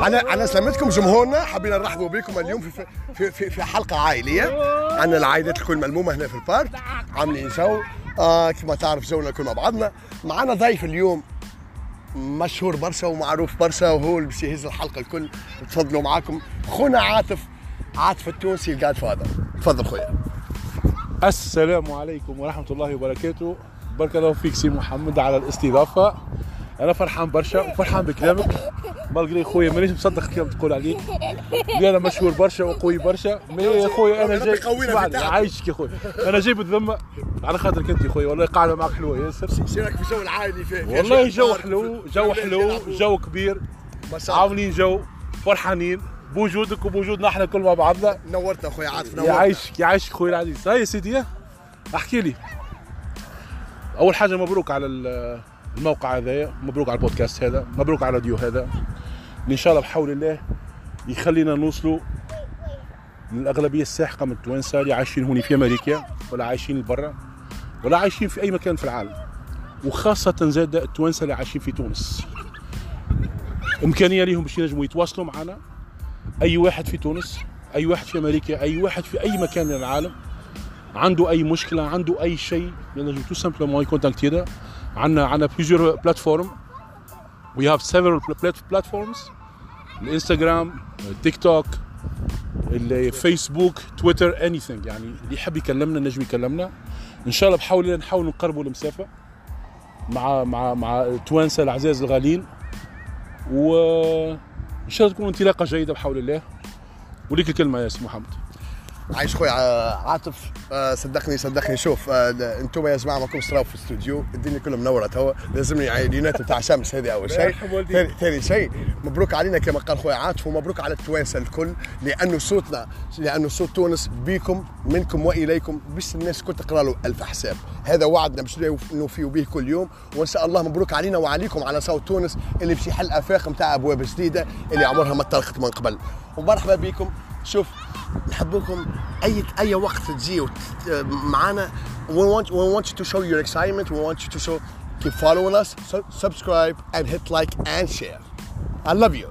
على على سلامتكم جمهورنا حبينا نرحبوا بكم اليوم في في في, في حلقة عائلية. عندنا العائلات الكل ملمومة هنا في ال parc. عاملين جو. آه كما تعرف جونا الكل مع بعضنا. معنا ضيف اليوم مشهور برشا ومعروف برشا وهو اللي باش يهز الحلقة الكل. تفضلوا معاكم. خونا عاطف عاطف التونسي ال Godfather تفضل خويا. السلام عليكم ورحمة الله وبركاته. بارك الله فيك سي محمد على الاستضافة. أنا فرحان برشا وفرحان بكلامك. malgré خويا مانيش مصدق الكلام تقول عليه اللي أنا مشهور برشا وقوي برشا mais يا خويا أنا جاي. عايشك يا خويا. أنا جاي بالذمة على خاطرك أنت يا خويا والله قاعدة معك حلوة ياسر. شارك في جو العائلي في في والله جو حلو جو حلو. جو كبير. عاملين جو فرحانين. بوجودك وبوجودنا إحنا كل مع بعضنا. نورتنا خويا عاطف نورتنا يعيشك يعيشك خويا العزيز. هاي يا سيدي احكي لي. أول حاجة مبروك على الموقع هذايا مبروك على البودكاست هذا مبروك على الراديو هذا. اللي إن شاء الله بحول الله يخلينا نوصلوا للأغلبية الساحقة من التوانسه اللي عايشين هوني في أمريكا ولا عايشين برا ولا عايشين في أي مكان في العالم. وخاصة زاد التوانسه اللي عايشين في تونس. إمكانية ليهم باش ينجموا يتواصلوا معنا. أي واحد في تونس أي واحد في أمريكا أي واحد في أي مكان من العالم عنده أي مشكلة عنده أي شيء ينجم tout simplement يcontactينا عندنا عندنا plusieurs plateformes we have several platforms الإنستغرام التيك توك الفيسبوك تويتر anything يعني اللي يحب يكلمنا نجم يكلمنا. إن شاء الله بحاول نحاول نقربوا المسافه مع مع مع التوانسه العزاز الغاليين. و إن شاء الله تكون انطلاقة جيدة بحول الله. وليك الكلمة يا سي محمد. عايش خويا ع- عاطف. آه، صدقني صدقني. شوف آه، أنتم يا جماعة ماكم تراو في الاستوديو. الدنيا كلها منورة توا. لازمني عينات بتاع شمس هذه أول شيء. ثاني شيء مبروك علينا كما قال خويا عاطف ومبروك على التوانسة الكل لأنه صوتنا لأنه صوت تونس بكم منكم وإليكم باش الناس الكل تقرأ له ألف حساب. هذا وعدنا باش نوفيوا به كل يوم. وإن شاء الله مبروك علينا وعليكم على صوت تونس اللي باش يحل أفاق نتاع أبواب جديدة اللي عمرها ما طرقت من قبل. ومرحبا بكم. شوف نحبوكم اي اي وقت تجيوا معنا we want we want you to show your excitement we want you to show keep following us su- subscribe and hit like and share I love you